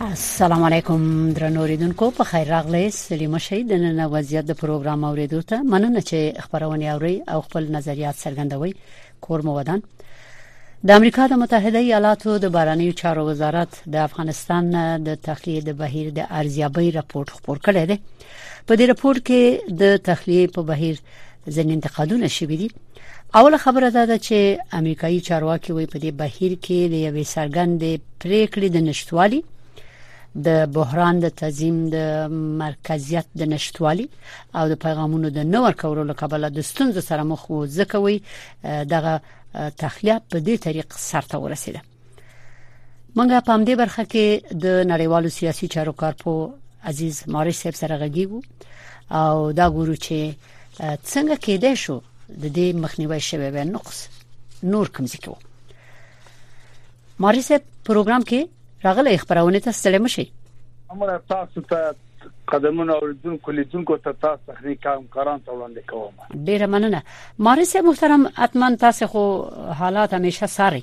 السلام علیکم درنو ریدونکو په خیر راغلی سلیمه شي د نن وضعیت د پروګرام اوریدو ته مننه چې خبرونه اوري او خپل نظریات څرګندوي کور مو ودان د امریکا د متحده ایالاتو د بارنیو چارو وزارت د افغانستان د تخلیه د بهیر د ارزیابۍ راپور خپور کړی دی په دې راپور کې د تخلیه په بهیر ځینې انتقادونه شوي دي اوله خبره دا ده چې امریکایي چارواکي وایي په دې بهیر کې د یوې سرګندې پریکړې د نشټوالي د بحران د تنظیم د مرکزیت د نشټوالي او د پیغامونو د نور کولو لپاره د ستونزو سره مخ وو ځکه وي دغه تخلیه په دې طریق سرته ورسیده منګه په دې برخه کې د نړیوالو سیاسي چارو کارپو عزیز مارش صاحب سره غږیږو او دا ګورو چې څنګه کېده شو د دې مخنیوي شوی و نقص نور کوم ځکه مارش صاحب پروګرام کې راغلی خبرونه ته ستړي مشي امر تاسو ته قدرمن اوریدونکو لیدونکو ته تاسو تخنیک همکاران ته وړاندې کوم ډیر مننه مارس محترم اتمن تاسو خو حالات همیشه ساري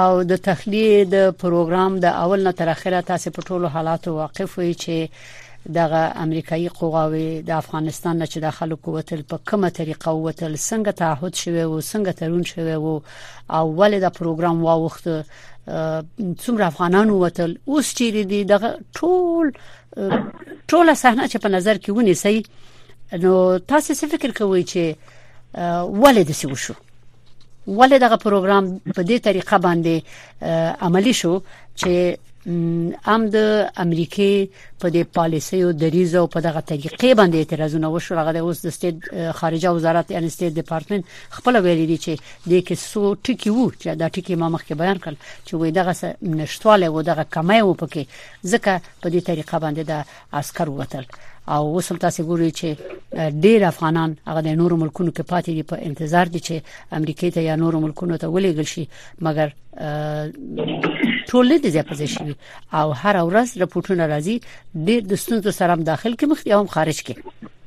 او د تخلیه د پروګرام د اول نه تر اخره تاسو په ټولو حالاتو واقف وي چې دغه امریکایي قواوي د افغانستان نه چې د خلکو وتل په کومه طریقه وتل څنګه تعهد شوی او څنګه ترون شوی او ولې دا پروګرام واوخته څومره افغانان وتل اوس چیرې دي دغه ټول ټول صحنه چې په نظر کې ونیسي نو تاسو څه فکر کوئ چې ولې د څه وشو ولې دغه پروګرام په دې طریقه باندې عملی شو چې ام د امریکای په دې پالیسي او دریزه او په دغه طریقې باندې اعتراضونه وشو هغه د اوس د سټیټ خارجه وزارت ان سټیټ ډپارټمنټ خپل ویلي دي چې د کې سو ټکی وو چې دا ټکی ما مخکې بیان کړ چې وې دغه نشټواله و دغه کمای و پکې ځکه په دې طریقه باندې د عسكر وتل او اوس هم تاسو ګورئ چې ډیر افغانان هغه د نورو ملکونو کې پاتې دي په انتظار دي چې امریکای ته یا نورو ملکونو ته ولېږل شي مګر ټول دې ځپځ شي او هر ورځ رپورټونه راځي ډیر د ستونزو سره هم داخل کې مخ دي او هم خارج کې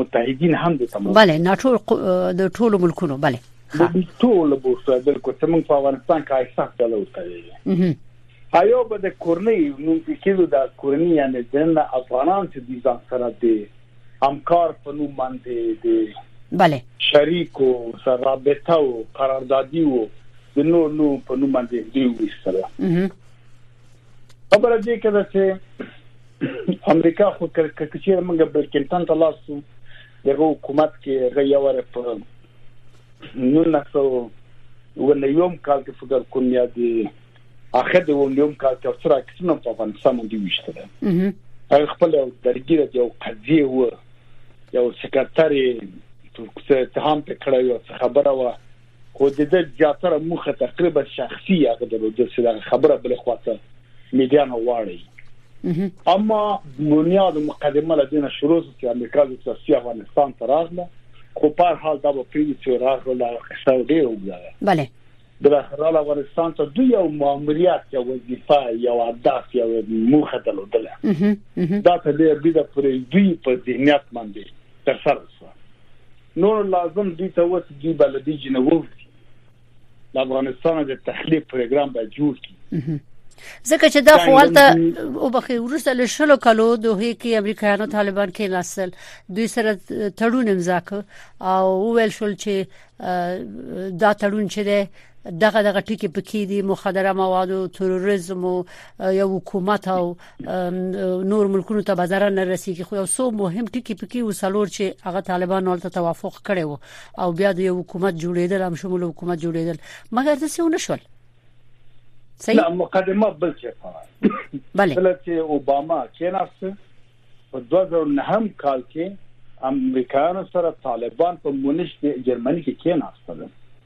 متحدین هم د تمام بله نه ټول د ټول ملکونو بله د ټول بوسه د کو سمون په افغانستان کې احساس بلو کوي آیا به د کورنۍ نو کېدو د کورنۍ یعنی د افغانان چې د ځان سره دی همکار په نوم باندې دی بله شریک او سره رابطه او قراردادي او د نور نو په نوم باندې دی وسره خبره دې کړه چې امریکا خو کچیر موږ بل کینټن ته لاسو دغه حکومت کې غیا وره په نو نسو ونیوم کال کې فکر کوم یا دی اخر د ونیوم کال کې سره کسنه په افغانستان باندې وشته هغه خپل درګیره دی او قضیه و یو سکرټری ترکسه ته هم په کړه یو خبره و خو د دې زیاتره موخه تقریبا شخصي هغه درلود چې دا خبره بل خواته میډیا نه غواړي اما بنیاد مقدمه لدینه شروع چې امریکا د سیاسي افغانستان ته راغله خو په هر حال دا به پیری چې راغله قصه ډیر وګړه بله بل خلال افغانستان ته دوی یو ماموریت یا وظیفه یا هدف یا موخه درلودله دا ته دې بده پرې دوی په ذهنیت باندې تر سره نور لازم دوی ته وس دی بلدی جنوب د افغانستان د تخلیه پروګرام به جوړ کی ځکه چې دا خوالته او بخې ورسته له شلو کلو دوه کې امریکایانو طالبان کې نسل دوی سره تړون امضا ک او ویل شول چې دا تړون چې ده دغه دغه ټکی پکې دي مخدره مواد او تروریزم او یو حکومت او نور ملکونو ته بازار نه رسیږي خو یو څو مهم ټکي پکې وسلور چې هغه طالبانو ته توافق کړي وو او بیا د یو حکومت جوړیدل هم شمول حکومت جوړیدل مګر د څه ونه شول صحیح مقدمه بل څه بله بل چې اوباما کېناست په 2009 کال کې امریکایانو سره طالبان په مونیش کې جرمني کې کېناستل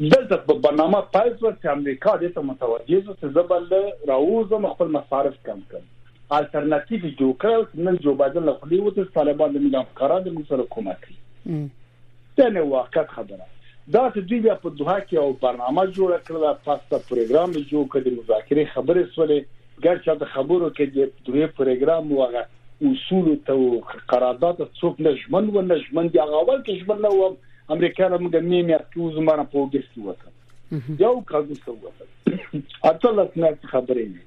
دلته په برنامه پیل شو چې امریکا دې ته متوجه شو چې زه به له راوځم خپل مصارف کم کړم الټرناتیو جوړ کړل چې نن جو بایدن له خلی وته طالبان د موږ کاران د موږ سره کومک کوي دا نه واقعیت خبره دا چې دوی بیا په دوه کې او برنامه جوړ کړل پاسته پروګرام جوړ کړ د مذاکره خبرې سولې ګرچې د خبرو کې د دوی پروګرام وغه اصول ته قرارداد څوک نه ژمن و نه ژمن دی هغه ول کې ژمن نه و امریکا له موږ مې میاشت کې زمانه په وګس کې وته یو کابو څه وته اته لاس نه خبرې نه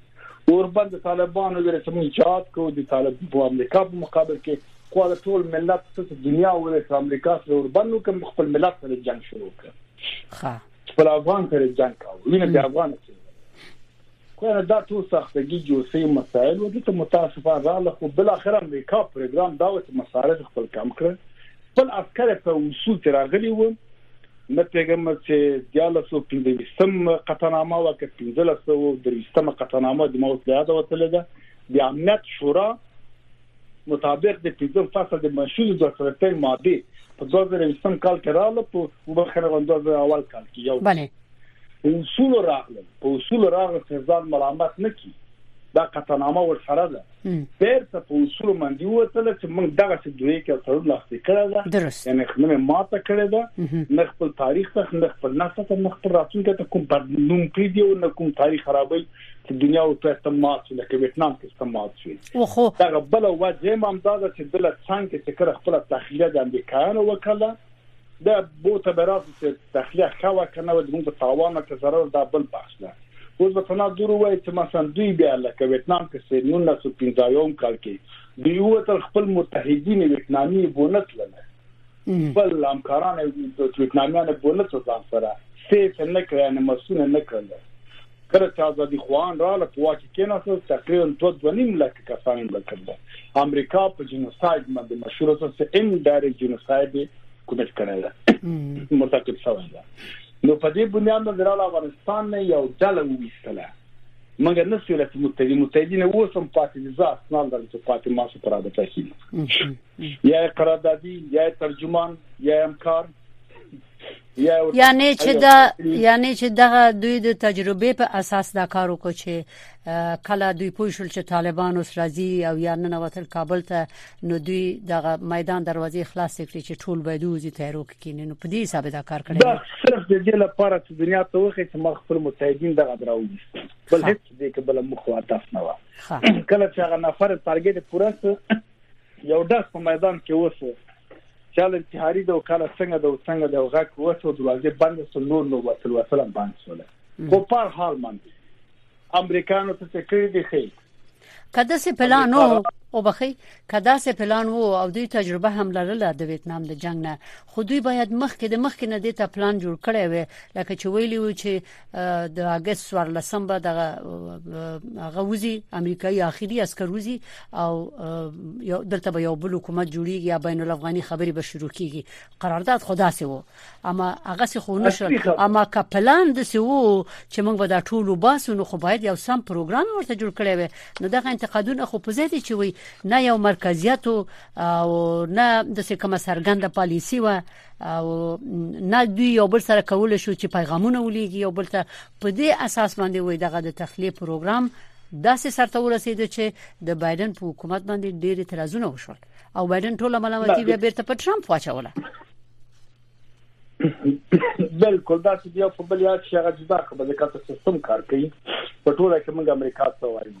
اوربند طالبانو ورې سمون جهاد کو د طالب په امریکا په مقابل کې خو د ټول ملت څخه دنیا ورې سره امریکا سره اوربند کوم خپل ملت سره جنگ شروع کړ خا خپل افغان سره جنگ کاوه وینه د افغان سره کنه دا ټول ساختګي جوسي مسایل و دلته متاسفان رااله خو بل اخر امریکا پروګرام دا و چې مصارف خپل کم کړ خپل عسکر په اصول تر اغلی و نه پیګم چې دیاله سو پنځه وستم قطنامه و که پنځه لسو د وستم قطنامه د موت له یاد وتلې ده د امنیت شورا مطابق د پنځم فصل د منشور د دوه ماده په 2020 کال کې راغله په وبخنه غوندوز اول کال کې یو بله اصول راغله په اصول راغله چې ځان ملامت نه کی دا قطعنامه ور سره ده بیرته په اصول باندې وتل چې موږ دغه څه دوی کې تر لاسه کړه ده یعنی خپل ماته کړه ده نه خپل تاریخ ته نه خپل نسل ته نه خپل راتلونکي ته کوم پر نوم پیډیو نه کوم تاریخ خرابوي چې دنیا او ته ته مات شي لکه ویتنام کې ته مات شي او خو دا بل وجه هم دا ده چې د لڅنګ کې چې کړه خپل تخلیه د امریکایانو وکړه دا بو ته براس چې تخلیه خوا کنه د موږ په تاوان ته ضرر دا بل بحث ده اوس به تنا دور وای چې مثلا دوی بیا لکه ویتنام کې سې 1950 کال کې دی یو تر خپل متحدین ویتنامي بونت لنه خپل همکاران د ویتنامیانو بولت ځان سره سیف نه کړ یعنی مسونه نه کړل کله چې ازادي خوان را له پواک کې نه څه تقریبا 2.5 لک کسان مړ کړل امریکا په جنوساید باندې مشهور څه چې ان ډایرکټ جنوساید کومټ کړی دا مرتکب شوی دا نو په دې بنیاد باندې را افغانستان نه یو ډله وېستله مګر نه سوله چې متحدین متحدین اوس هم پاتې دي ځکه اسناد درته پاتې ما سره پراده پاتې یا قراردادی یا ترجمان یا همکار یعنی چې دا یعنی چې دغه دوی د تجربې په اساس دا کار وکړي چې کله دوی پوه شول چې طالبان اوس راځي او یا نه نوتل کابل ته نو دوی دغه میدان دروازې خلاص کړي چې ټول باید وځي تیرو کې کینې نو په دې حساب دا کار کړی دا صرف د دې لپاره چې دنیا ته وخی چې ما خپل متحدین دغه دراوځي بل هیڅ دې کې بل مخ واټاف نه و کله چې هغه نفر تارګت پوره یو ډز په میدان کې وسو چاله انتحاری ده او کله څنګه ده او څنګه ده غږ وسو دروازې بند سو نور نو وصل وصل بند سول خو په حال باندې امریکانو ته څه کړی دی خې کده سه پلان نو او بخی کدا سه پلان وو او دوی تجربه هم لرله د ویتنام د جنگ نه خو دوی باید مخکې د مخکې نه د ته پلان جوړ کړی وي لکه چې ویلی و چې د اگست 14 به د غوزي امریکایي اخیری عسکروزي او یو دلته به یو بل حکومت جوړیږي یا بین الافغاني خبري به شروع کیږي قرارداد خدا سي وو اما هغه سي خو نشو اما کپلان د سي وو چې موږ به دا ټول وباسو نو خو باید یو سم پروګرام ورته جوړ کړی وي نو دغه انتقادونه خو په زیاتې چوي نه یو مرکزیت او نه د کومه سرګند پالیسی و او نه دوی یو بل سره کول شو چې پیغامونه ولېږي یو بل ته په دې اساس باندې وای دغه د تخلیه پروګرام داسې سرته ورسېد چې د بایدن په حکومت باندې ډېر اعتراضونه وشول او بایدن ټول ملامتي بیا بیرته په ترامپ واچوله بالکل دا چې یو په بل یاد شي هغه جدا خبره ده چې سیستم کار کوي په ټوله کې موږ امریکا ته وایو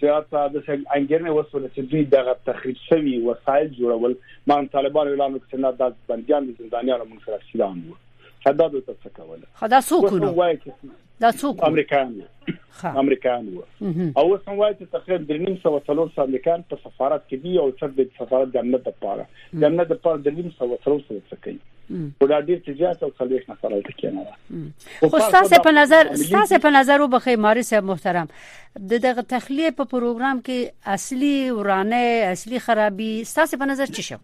زیات د سید انګیرنه وسوله چې دوی دغه تخریب شوی وسایل جوړول ما هم طالبانو اعلان وکړ چې نه دا بندیان دي زندانیان موږ سره سیران وو دا دوی ته څه کوله خو دا څوک نو دا څوک امریکایان وو امریکایان وو او اوس هم وایي چې تقریبا درې نیم سوه څلور سوه امریکایان په سفارت کې دي او څه د سفارت د امنیت لپاره د امنیت لپاره درې نیم سوه څلور سوه څه کوي خو دا ډېر څه زیات او څلوېښت نفره ورته کېنه خو ستاسو په نظر ستاسو په نظر وبخې ماري صاحب محترم د دغه تخلیه په پروګرام کې اصلي ورانه اصلي خرابي ستاسو په نظر څه شو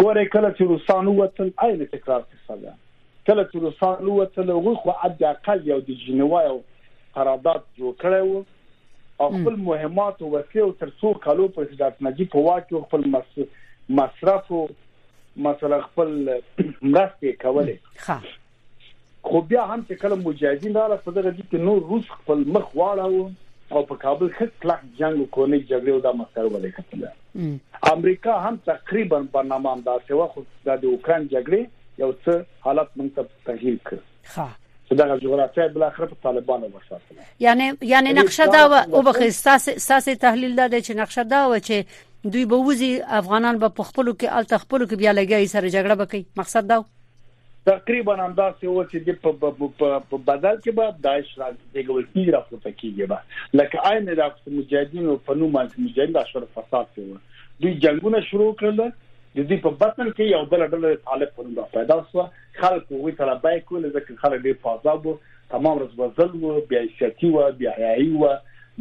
ګوره کله چې روسانو وتل عین تکرار څه ده کله چې روسانو وتل غو خو عد اقل یو د جنوا یو قرارداد جوړ کړی وو او خپل مهمات او وسلې او تر څو کالو پر صدارت نجیب په واک کې خپل مصرف او مثلا خپل مرستې کولې خو بیا هم چې کله مجاهدین راغله په دغه دي کې نور روس خپل مخ واړاوه او په کابل کې کلک جنگ او کورنۍ جګړې او د مسر ولې کتل امریکا هم تقریبا برنامه هم دا سوا خو د اوکران جګړې یو څه حالت موږ ته تغییر کړ ښه چې دغه جغرافیه بل اخر په طالبانو وساتله یعنی یعنی نقشه دا او بخې ساس ساس تحلیل دا چې نقشه دا و چې دوی به وزي افغانان به په خپلو کې ال تخپلو کې بیا لګي سره جګړه وکړي مقصد دا و تقریبا همداسې و چې د په بدل کې به داعش را دیګول کیږي را پورته کیږي به لکه عین د افغان مجاهدینو په نوم باندې مجاهدین د اشرف فساد څه و دوی جنگونه شروع کړل د دې په بطن کې یو بل ډله طالب په نوم پیدا شو خلک وې تر بای کول ځکه خلک ډیر فاضاب وو تمام ورځ وزل وو بیا سیاتی وو بیا حیايي وو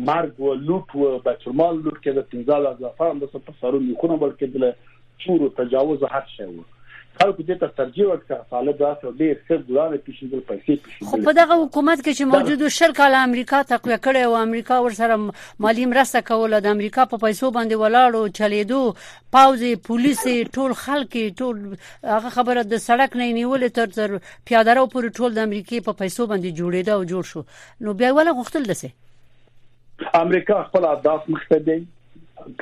مرګ وو لوټ وو بیت المال لوټ کړه 15000 افغان د سپسارو نه خونه ورکړل چور تجاوز هر شی و خلکو دې ته ترجیح ورکړه ساله داسې او ډېر ښه ګلانه پیشندل پیسې پیشندل خو په دغه حکومت کې چې موجود شل کال امریکا تقویه کړي او امریکا ورسره مالی مرسته کوله د امریکا په پیسو باندې ولاړو چلیدو پاوزي پولیس ټول خلک ټول هغه خبره د سړک نه نیولې تر تر پیادرو پورې ټول د امریکا په پیسو باندې جوړېده او جوړ شو نو بیا ولا غوښتل دسه امریکا خپل اهداف مخته دی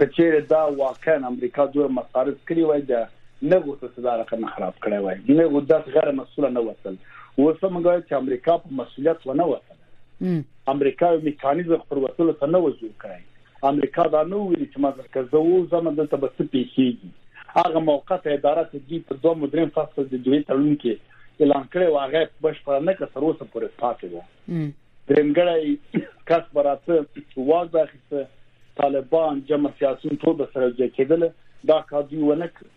کچیر دا واقعا امریکا دوه مصارف کړی وای دا نه غوښته چې دا رقم خراب کړی وای نه غوډه غیر مسوله نه وصل اوس هم غواړي چې امریکا په مسولیت ونه وصل امریکا یو میکانیزم پر وصل ته نه وځو کړی امریکا دا نو ویل چې ما ځکه زه و زمه د تبسه پیخیږي هغه موقت اداره ته دی په دوه مدرن فصل د دوی تړون کې اعلان کړی واغې بشپړ نه کړ تر اوسه پورې پاتې وو درېمګړی کس براته واک به اخیسته طالبان جمع سیاسون ټول به سره ځای کېدل دا کار دوی ونه کړ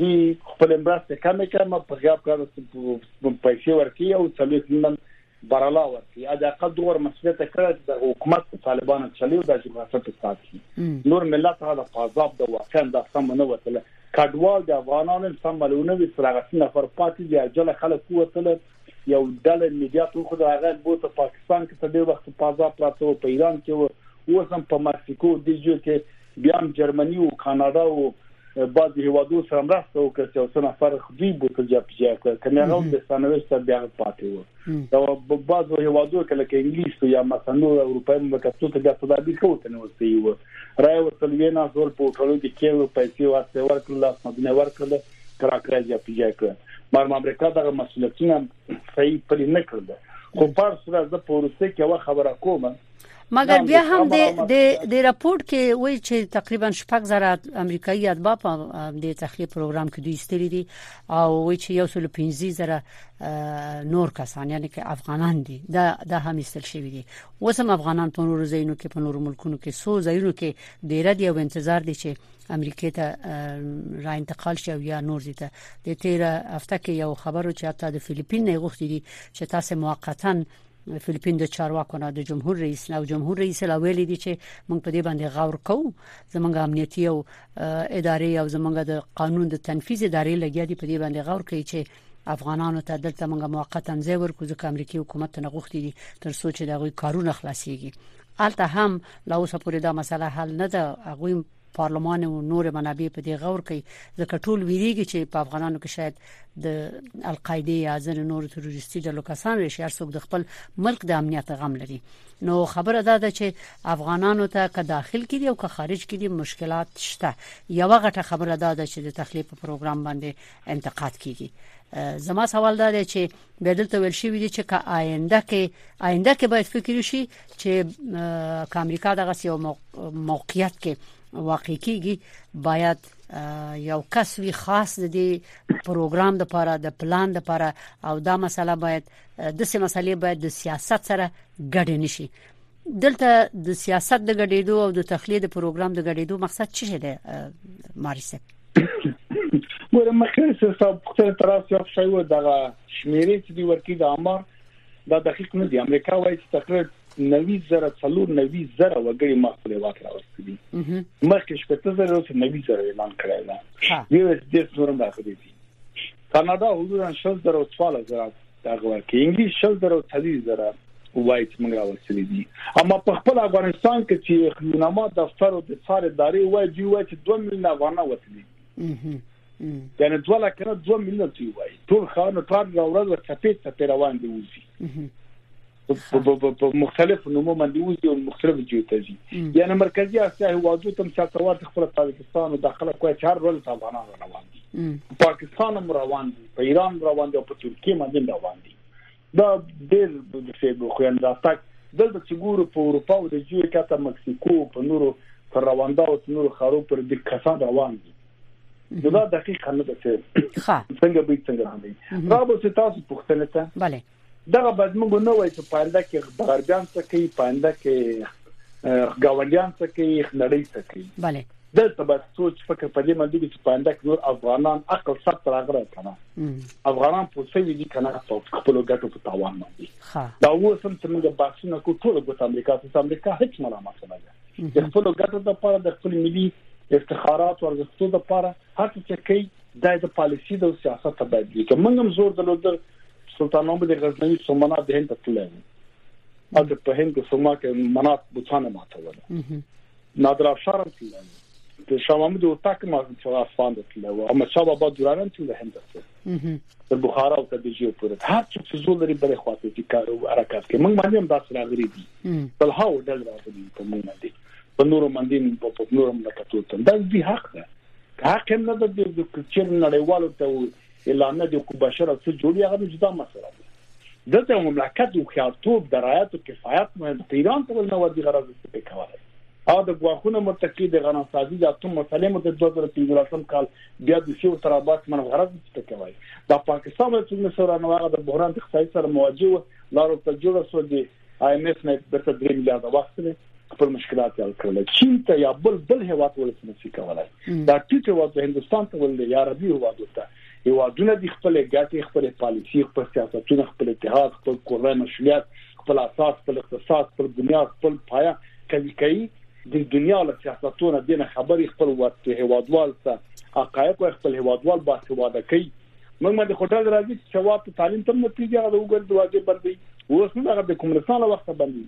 دوی خپل مرسته کمې کمه په غیاب کار پیسې ورکي او څلور کلن برالا ورکي اځ اقل دوه مسولیت کړه چې د حکومت طالبانو چلیو د جغرافیه په ساتي نور ملت هغه د پازاب د واقعا د سم نه وتل کډوال د افغانانو سم ملونه وي سره غسنه پر پاتې دي اجل خلک وتل یو ډله میډیا ته خو دا هغه بو ته پاکستان کې تر ډیر وخت په آزاد پراته و په ایران کې و اوس هم په مکسیکو د جو کې بیا هم جرمني او کاناډا او بعض هیوادو سره مرسته وکړه چې اوس نه فرق دوی بو ته جپ جیا کړ کنه هغه د سنويش تر بیا پاتې و دا په بعض هیوادو کې لکه انګلیس یا مثلا نور اروپایي مملکتونو ته بیا تدابیر کوي ته نو سي و راي وصل وینا زول په ټولو کې کې پیسې ورته ورکړل لاس مدنه ورکړل تراکرز یا پیجای کړ مرم امریکا دغه مسولیتونه صحیح پلی نه کړل خو پر سره د پورسته کې و خبره کوم مګر بیا هم د د راپورټ کې وایي چې تقریبا شپږ زره امریکایي اتباع په د تخلیه پروګرام کې دوی استری دي او وایي چې یو سل پنځه زره نور کسان یعنی که افغانان دي دا دا هم استل شوی دي اوس هم افغانان په نورو ځایونو کې په نورو ملکونو کې سو ځایونو کې ډیر دی او انتظار دي چې امریکې ته را انتقال شي او یا نور زیته د 13 هفته کې یو خبرو چې حتی د فلیپین نه غوښتي دي چې تاسو موقتا فلیپین د چارواکو نه د جمهور رئیس نه او جمهور رئیس لا ویلي دي چې موږ په دې باندې غور کوو زمونږ امنیتي او اداري او زمونږ د قانون د تنفيذ ادارې لګیا دي په دې باندې غور کوي چې افغانانو ته دلته موږ موقتا ځای ورکو ځکه امریکای حکومت نه غوښتي دي تر څو چې دغه کارونه خلاصيږي الته هم لا اوسه پورې دا مسله حل نه ده هغه پارلمان او نور منابع په دې غور کوي ځکه ټول ویریږي چې په افغانانو کې شاید د القاعده یا ځن نور تروریستي ډلو کسان راشي هر څوک د خپل ملک د امنیت غم لري نو خبره دا ده چې افغانانو ته که داخل کړي او که خارج کړي مشکلات شته یو غټه خبره دا ده چې د تخلیه په پروګرام باندې انتقاد کیږي زما سوال دا دی چې به دلته ویل شي ویل چې که آینده کې آینده کې باید فکر وشي چې که امریکا دغه یو موقعیت کې واقع کیږي باید یو کس وی خاص د دې پروګرام د لپاره د پلان د لپاره او دا مسله باید د سه مسلې باید د سیاست سره ګډ نشي دلته د سیاست د ګډېدو او د تخلیه د پروګرام د ګډېدو مقصد څه دی ماری صاحب ګوره مخکې څه صاحب خپل تراس یو شای و دغه شمیرې چې دی ورکی د امر دا دقیق نه دی امریکا وایي چې تقریبا 90 زره څلور 90 زره وګړي ما خپل واک راوستي دي مخکې شپږ زره اوس 90 زره اعلان کړی دا یو دې څورم راغلي دي کاناډا حدودا شل زره او څوارلس زره دغه ورکړي انګلیس شل زره او څلوېښت زره وایي چې موږ راوستلې دي اما په خپل افغانستان کې چې یوناما دفتر او د څار ادارې وایي دوی وایي چې 2 میلیون افغانان وتلي یعنی دوه لکه نه دوه میلیونه دوی وایي ټول خان ټار راوړل څپې څپې روان دي وزي په مختلفو نومو باندې وځي او مختلفو ځایو ته ځي یعنی مرکزی اسیا هوادو تم سره تور خپل پاکستان او داخله کوی چار ول ته افغانان روان دي پاکستان هم روان دي په ایران روان دي او په ترکیه باندې روان دي دا ډېر د سیب خوند راستک دلته چې ګورو په اروپا او د جوړ کاته مکسیکو په نورو پر رواندا او نورو خارو پر د کسان روان دي نو دا دقیقا نه ده څنګه به څنګه باندې را به تاسو پوښتنه ته دغه باید موږ نه وای چې پاینده کې غربیان څه کوي پاینده کې ګاونډیان څه کوي نړۍ څه کوي بله دلته به سوچ فکر په دې باندې چې پاینده کې نور افغانان عقل ثبت راغره کنه افغانان په څه وی دي کنه په خپل ګټو په تاوان باندې دا اوس هم چې موږ باسونه کو ټول ګوت امریکا ته امریکا هیڅ ملامت نه ده د خپل ګټو لپاره د خپل ملي افتخارات او ارزښتونو لپاره هڅه چې کوي دا د پالیسي د سیاست تبدیل کوي موږ هم زور درلود سلطان محمد غزنوي سومنا د هند ته تللی و او د په هند کې سوما کې منات بوتانه ماته وله نادر افشار هم تللی و د شاه محمود اتاق ما څو افغان ته تللی و اما شاه بابا دوران هم تللی هند ته د بخارا او تدجیو پورې هر څه چې زول لري بلې خواته چې کار او حرکت کوي موږ باندې هم داسې راغلي دي بل هاو ډل راغلي په موږ باندې په نورو مندین په نورو مملکتو ته دا دوی حق ده که حق هم نه ده د چې نړیوالو ته اعلان نه دی کو بشر څه جوړي هغه د جدا مسله ده دته مملکت او خیارتوب د رعایت او کفایت مهم په ایران ته ول نه ودی غرض څه په کوله او د غواخونه متکی د غنا سازي د اتم مسلې مت 2015 کال بیا د سیو تر اباس من غرض څه په کوي د پاکستان له څنګه سره نو هغه د بحران اقتصادي سره مواجه و لارو ته جوړه سو دي آی ایم ایف نه بیرته 3 میلیارډ واخلي خپل مشکلات حل کړل چین ته یا بل بل هیواد ولته نسی کولای دا ټیټ هیواد د هندستان ته ولې یا عربي هیواد ته هیوادونه د خپل ګټې خپل پالیسی خپل سیاستونه خپل اتحاد خپل کورنۍ مسولیت خپل اساس خپل اقتصاد خپل بنیاد خپل پایا کوي کوي د دنیا له سیاستونو دینه خبرې خپل وخت هیوادوال ته حقایق خپل هیوادوال باسواده کوي موږ باندې خو ډز راځي چې شواب ته تعلیم تم نه پیږي هغه د وګړي دروازې بندي اوس نو هغه د کومرستان له وخته بندي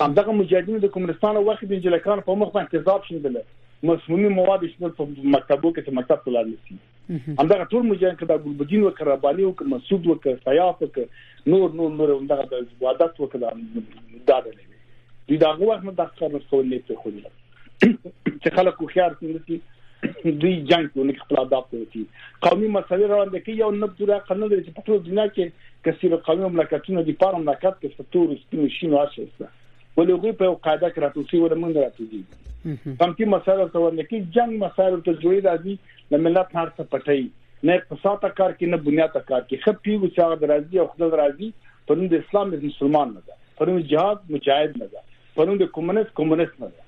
هم دغه مجاهدین د کومرستان له وخت د جلکان په مخ باندې تیزاب شیندل مسمومي مواد شیندل په مکتبو کې چې مکتب ته لاړ نسی هم دغه ټول مجاهد کدا ګلبدین وکړه ربانی وکړه مسعود وکړه سیاف وکړه نور نور نور هم دغه د عبادت وکړه دا د دې دغه وخت نه د ښکار مسولې ته خو چې خلک خوشاله شي دوی جنگ کوي نو خپل اهداف ته ورسي قومي مسلې روان دي کې یو نه پوره قانون لري چې په ټول دنیا کې کثیر قومي مملکتونه دي پاره مملکت کې ستوري سپینو شینو اشسته ولې غوي په قاعده کې راټوسی ول مونږ راټوسی قومي مسله ته ورنه کې جنگ مسله ته جوړي راځي د ملت هر څه پټي نه اقتصاد کار کې نه بنیاد کار کې خپي و چې هغه راځي او خپل راځي پرون د اسلام د مسلمان نه ده پرون جهاد مجاهد نه ده پرون د کمونست کمونست نه ده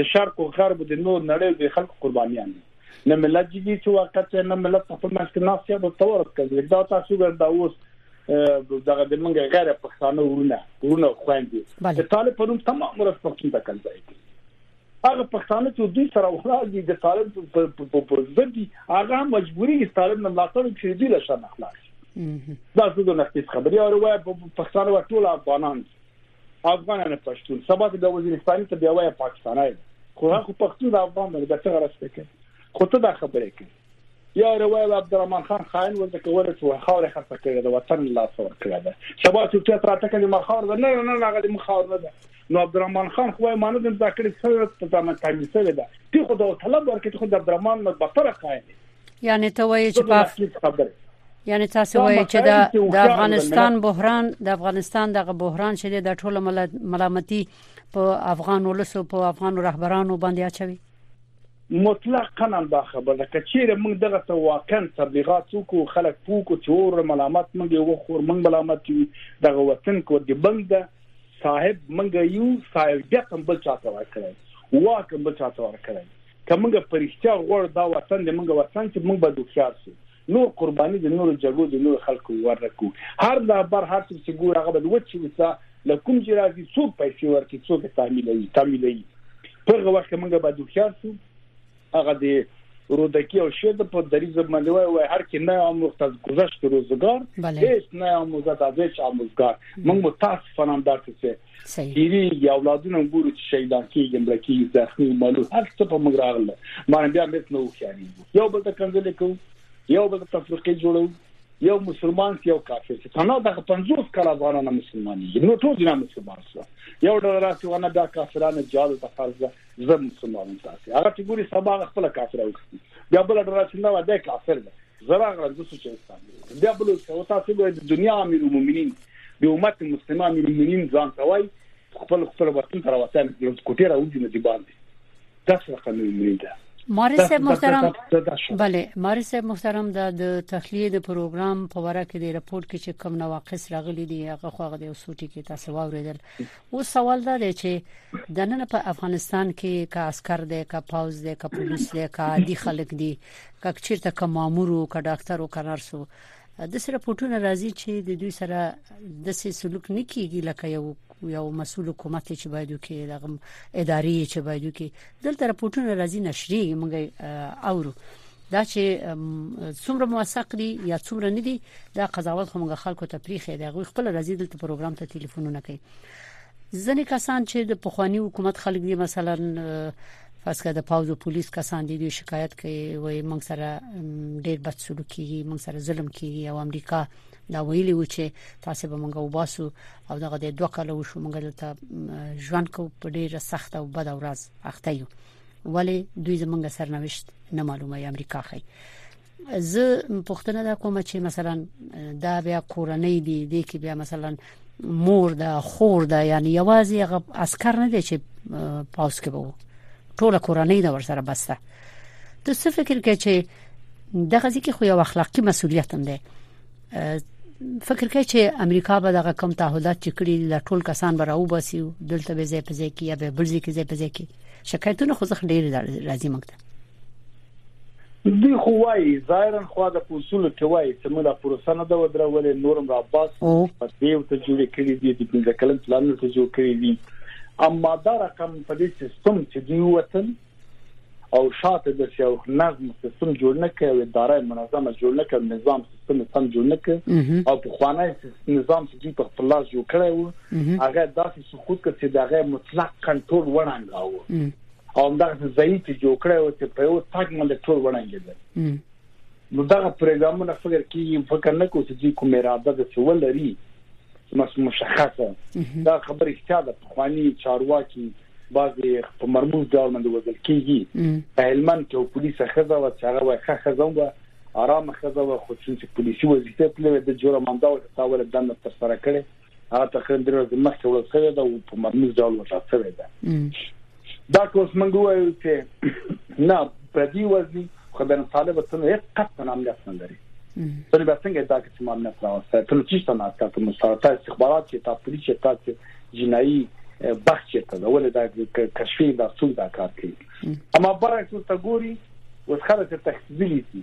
د شرق او غرب د نور نړۍ د خلکو قربانيان دي نه ملت جدي چې وخت نه ملت په خپل منځ کې ناس یا د تورس کوي دا تاسو ګردا اوس دغه د منګه غیر پښتانه ورونه ورونه خويندې د طالب په نوم تمام ورځ پښتون ته کنځای کوي هغه پښتانه چې دوی سره ولاړ دي د طالب په ضد دي هغه مجبوري دي طالب نه ملاتړ کوي دوی له شر نه خلاص دا څه د نختیس خبري او وای پښتانه ټول افغانان دي افغانانه پښتون سبا ته د وزیرستان ته بیا وای پاکستانای خو هغه پښتون د افغان باندې د څنګه راځي کوي خو ته دا خبره کوي یا روایت عبدالرحمن خان خاين ولته کوله چې خاور خرڅه کړې ده وطن لا څور کړې ده سبا چې ته تر ټکه دې مخاور ده نه نه نه غلي مخاور نه ده نو عبدالرحمن خان خو یې مانو د ذکر سره ته تامل سره ده تی خو دا طلب ورکړي خو د عبدالرحمن نه بطره قائل یعنی ته وایې چې په خبره یعنی تاسو وایي چې د د افغانستان بحران د افغانستان دغه بحران چې د ټولو ملامتي په افغان ولسو په افغان رهبرانو باندې اچوي مطلقاً دا خبره که چیرې موږ دغه ته واقعا تبلیغات وکړو خلک پوکو چې اور ملامت موږ یو خور موږ ملامت یو دغه وطن کو د بند صاحب موږ یو صاحب جتم بل چاته ورکړي واکم بل چاته ورکړي که موږ په رښتیا غواړو دا وطن د موږ وطن شي، موږ باید هوښیار شو. نور قرباني د نورو جګړو د نورو خلکو ورنه کړو. هر رهبر، هر څوک چې ګورو، هغه باید وچ اوسه، له کوم چې راځي، څوک پیسې ورکوي، څوک یې تاملوي. په هغه وخت کې موږ باید هوښیار شو. هغه د رودکي او شعر په دریځ باندې وایي، وایي، هر که نه آموخت از گذشت روزگار، هیچ نیاموزد از هیچ آموزگار. موږ متاسفانه همداسې ډیری یا اولادونه ګورو چې شهیدان کیږي مړ کیږي زخمی مالو هر څه په موږ راغله باندې بیا مت نو خیاري یو بل ته کنځلې کو یو بل ته تفرقه جوړو یو مسلمان یو کافر چې تنها د 50 کال افغانانو مسلمانې نو ټول جنا مسلمان سو یو ډول راځي ونه دا کافرانه جهاد ته فرض زه مسلمانم تاسو هغه چې ګوري سبا هغه خپل کافر اوسي بیا بل ډول چې نه ودا کافر ده زرا غرض څه چې اسلام بیا بل څه او تاسو به د دنیا امیر المؤمنین د امت مسلمان امیر المؤمنین ځان ته وای خپل خپل وطن تر وطن یو کوټه راوځي نه دی باندې تاسو رقم المؤمنین ده مارس محترم بله مارس محترم دا د تخلیه د پروګرام په وره کې د رپورت کې چې کوم نواقص راغلي دي هغه خو هغه د اوسوټي کې تاسو واوریدل اوس سوال دا دی چې د نن په افغانستان کې که عسكر دی که پوز دی که پولیس دی که عادي خلک دي که چیرته که مامور او که ډاکټر او که نرس وو د سره پټونه راځي چې د دوی سره د سې سلوک نه کیږي لکه یو یو مسول حکومت چې باید وکړي دغه ادارې چې باید وکړي دلته راپورټونه راځي نشري موږ اورو دا چې څومره موثق دي یا څومره نه دي دا قضاوت خو موږ خلکو ته پریخي دی غوښ خپل راځي دلته پروګرام ته ټلیفونونه کوي ځنې کسان چې د پخوانی حکومت خلک دي مثلا فرض کړه د پاوز او پولیس کسان دي شکایت کوي وای موږ سره ډیر بد سلوک کیږي موږ سره ظلم کیږي او امریکا دا ویلي و چې تاسو به موږ وباسو او دغه د دوه کالو شو موږ دلته ژوند کو په ډیره سخت او بد ورځ اخته یو ولی دوی زمونږ سرنوشت نه معلومه ای امریکا خی زه پښتنه دا کوم چې مثلا دا بیا کورنۍ دی دی کې بیا مثلا مور ده خور ده یعنی یوازې هغه عسكر نه دی چې پاس کې وو ټول کورنۍ دا ورسره بسته ته څه فکر کې چې دغه ځکه خو یو اخلاقی مسولیت هم دی فکر کوي چې امریکا به دغه کم تعهدات چې کړی له ټول کسان به راوباسي دلته به ځای په ځای کې یا به برځي کې ځای په ځای کې شکایتونه خو ځخ ډیر راځي موږ ته دی خو وايي ظاهرا خو د پوسونو کې وايي چې موږ لا پروسه نه دا ودرولې نورم را باس په دې ته جوړ کړی دی د پنځه کلن پلان ته جوړ کړی دی اما دا رقم په دې سیستم چې دی وطن او شاته د یو نظم سیستم جوړ نه کړي او اداره منظمه جوړ نه کړي نظام سیستم سم جوړ نه کړي او په خوانه نظام چې دوی په خپل لاس جوړ کړی وو هغه داسې سقوط کړ چې دغه مطلق کنټرول وړانداوه او دغه ضعیف جوړ کړی او چې په یو تاګ باندې ټول وړاندې نو دغه پروګرامونه فکر کیږي فکر نه کوو چې کوم اراده د څه ولري مس مشخصه دا خبر اختیا د پخوانی چارواکي بعضی په مرموز ډول باندې وزل کیږي په هلمند کې پولیس خزه و چې هغه وخت خزه و آرام خزه و خو چې پولیسي وظیفه پلوي د جرمانده او تاول دنه تر سره کړي هغه تقریبا درې ورځې مخکې وړل شوې ده او په مرموز ډول وټاکل شوې ده دا کوس موږ وایو چې نه په دې وزني خو بن طالب ته نه هیڅ قط په نام نه لري په دې څنګه دا چې ما نه راوسته ته چې څه نه تاسو مستعارت استخبارات چې تاسو پولیس چې تاسو جنایي بخت چې ته ولې دا کشفي دا څوک دا کار کوي اما برعکس ته ګوري اوس خلک ته تخزیلی دي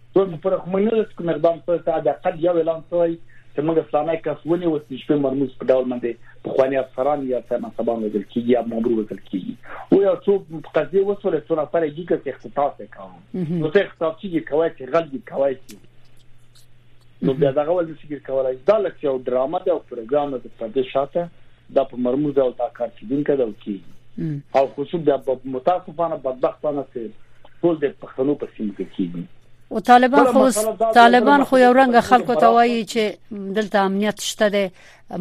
زموږ پر رقمونو د کوم اقدام سره ته د قد یو اعلان شوی چې موږ فلانه کس ونی او چې په مرموز په ډول باندې په خواني افسران یا څه منصبان وزل کیږي یا مامور وزل کیږي او یا څو قضیه وسول څو نفر یې کې اختصاص وکاو نو ته اختصاص چې کوي چې غل دي کوي نو بیا دا غول نشي کولای دا لکه یو ډرامه ده او پروګرام ده په دې شاته دا په مرموز ډول دا کار کیدونکې ده او کیږي او خصوص دا متاسفانه بدبختانه سي ټول د پښتنو په سیمه کې کیږي او طالبان خو طالبان خو یو رنګ خلکو ته وایي چې دلته امنیت شته دی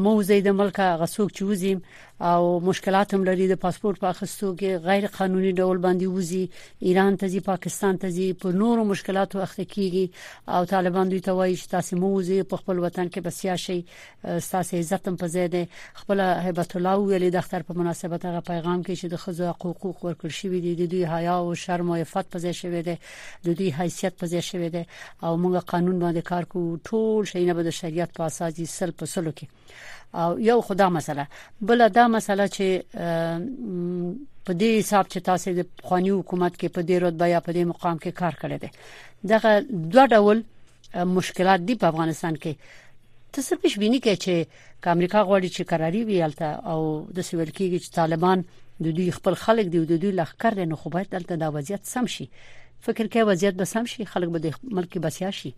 موزه د ملک غسوک چوزیم او مشکلات هم لري د پاسپورت په اخستو کې غیر قانوني ډول باندې وزي ایران ته ځي پاکستان ته ځي په نورو مشکلاتو اخته کیږي او طالبان دوی ته وایي چې تاسو موزه په خپل وطن کې بسیا شي ستاسو عزت هم په ځای دی خپل هبت الله ویلي د اختر په مناسبت هغه پیغام کې چې د خزو حقوق ورکړ شوی دی د دوی حیا او شرم او عفت په ځای شوی دی د دوی حیثیت په ځای شوی دی او موږ قانون باندې کار کوو ټول شي نه به د شریعت په اساس دي سل په سلو کې او یو خدا مسله بل دا مسله چې په دې حساب چې تاسو د خواني حکومت کې په دې رتبه یا په دې مقام کې کار کړی دی دغه دوه ډول مشکلات دی په افغانستان کې ته څه پیش بینی کې چې امریکا غواړي چې قراری وي الته او د سویل کېږي چې طالبان د دوی خپل خلک دی او د دوی لخر دی نو خو باید دلته دا وضعیت سم شي فکر کوي وضعیت به سم شي خلک به د ملک بسیا شي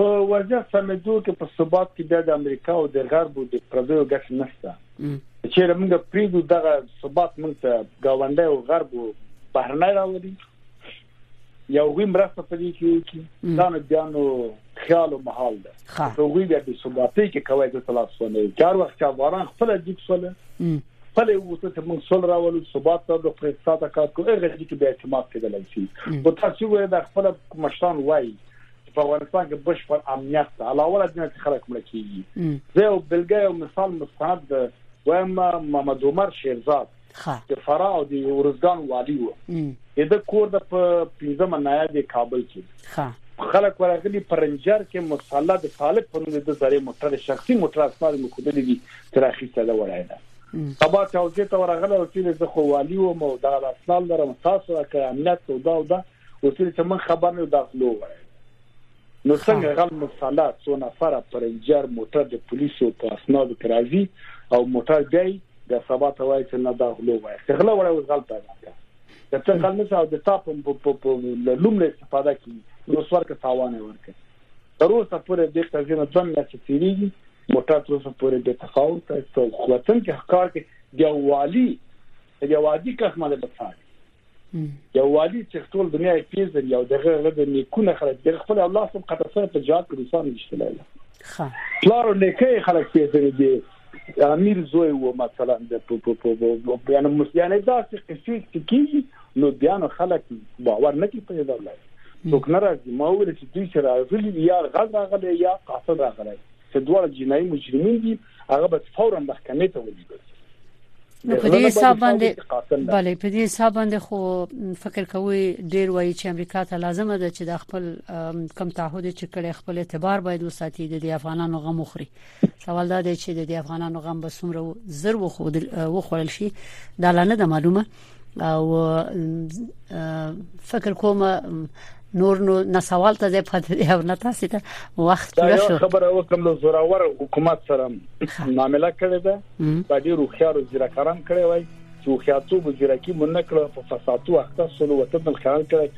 په وضعیت سمېدو کې په ثبات کې بیا د امریکا او د غرب د پردیو ګټه نشته چې موږ پریدو دغه ثبات موږ ته گاونډي او غرب بهرنۍ راوړي یا هغوی مرسته په دې کې وکړي دا نو بیا نو خیال او محال ده هغوی بیا د ثباتي کې کوي د تلاش ونه کار وخت چې افغانان خپل جیب سره خپل وسه چې موږ سول راولو ثبات ته د اقتصاد کار کوو هغه چې بیا اعتماد کېدلای شي او تاسو وایي د خپل مشران وایي په افغانستان کې بشپړ امنیت ته علاوه له دې چې خلک مړ کیږي زه یو بلګې او مثال مستند وایم محمد عمر شیرزاد د فراه او د ارزګان والي و د ده کور د په پنځمه نایه د کابل کې خلک ورغلي په رنجر کې مصالح د طالب په نوم د ده زرې موټر شخصي موټر اسناد مو خودلې دي تر اخیسته ده وړای ده سبا چاوزې ته ورغله او چې زه خو والي وم او دا اسناد لرم تاسو راکړه امنیت او دا او دا اوسیل ته من خبر نه دا غلو وایي نو څنګه غل مسلط څو نفره پرنجر موټر د پولیسو په اسنادو کې راځي او موټر بیا د سبا ته وایي چې نه دا غلو وایي چې غلو وړه اوس غل پیدا کړ د څه غل نه او د تا په لومړی استفاده کې نو سورکه تاوان ورکړي تر اوسه پورې د قضیه دوه میاشتې تیریږي موټر تر اوسه پورې به تفاوت او خوتن کې ښکار کې دی والی دی وادي کښ مده بساري یو والی چې ټول دنیا یې پیژني او دغه غد نیکونه خلک د خپل الله سم قطع سره په جهاد کې روسان نشته لایله ښه پلار نیکه خلک پیژني دي امیر زوی و مثلا د په په په بیان مسیانه داسې قصې سکی نو بیان خلک باور نه کوي په دې لایله څوک نه راځي ما ویل چې دوی سره راغلي یا غل راغلي یا قاتل راغلي چې دواړه جنایي مجرمین دي هغه به فورا محکمې ته ولیږل شي نو په دې حساب باندې بله په دې حساب باندې خو فکر کوي ډیر وایي چې امریکا ته لازمه ده چې د خپل کم تعهد چې کړي خپل اعتبار باید وساتي د افغانانو غم وخوري سوال دا دی چې د افغانانو غم به سمره زر وخورل شي دا لانه ده معلومه او فکر کوم نور نو نه سوال ته ځې پاتې او نه تاسو ته وخت پوره شو خبره وکم له زوراور حکومت سره معاملې کړې ده په دې روخيار زیرکاران کړې وای چې خیاتو وزیرکی مونږ کړو په فساتو اخته سولو وطن خیال کړی